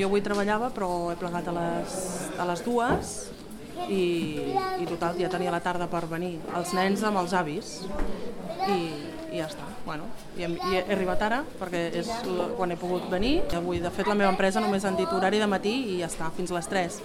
jo avui treballava, però he plegat a les, a les dues i, i total, ja tenia la tarda per venir els nens amb els avis i, i ja està. Bueno, i, hem, i he arribat ara perquè és quan he pogut venir. Avui, de fet, la meva empresa només han dit horari de matí i ja està, fins a les 3.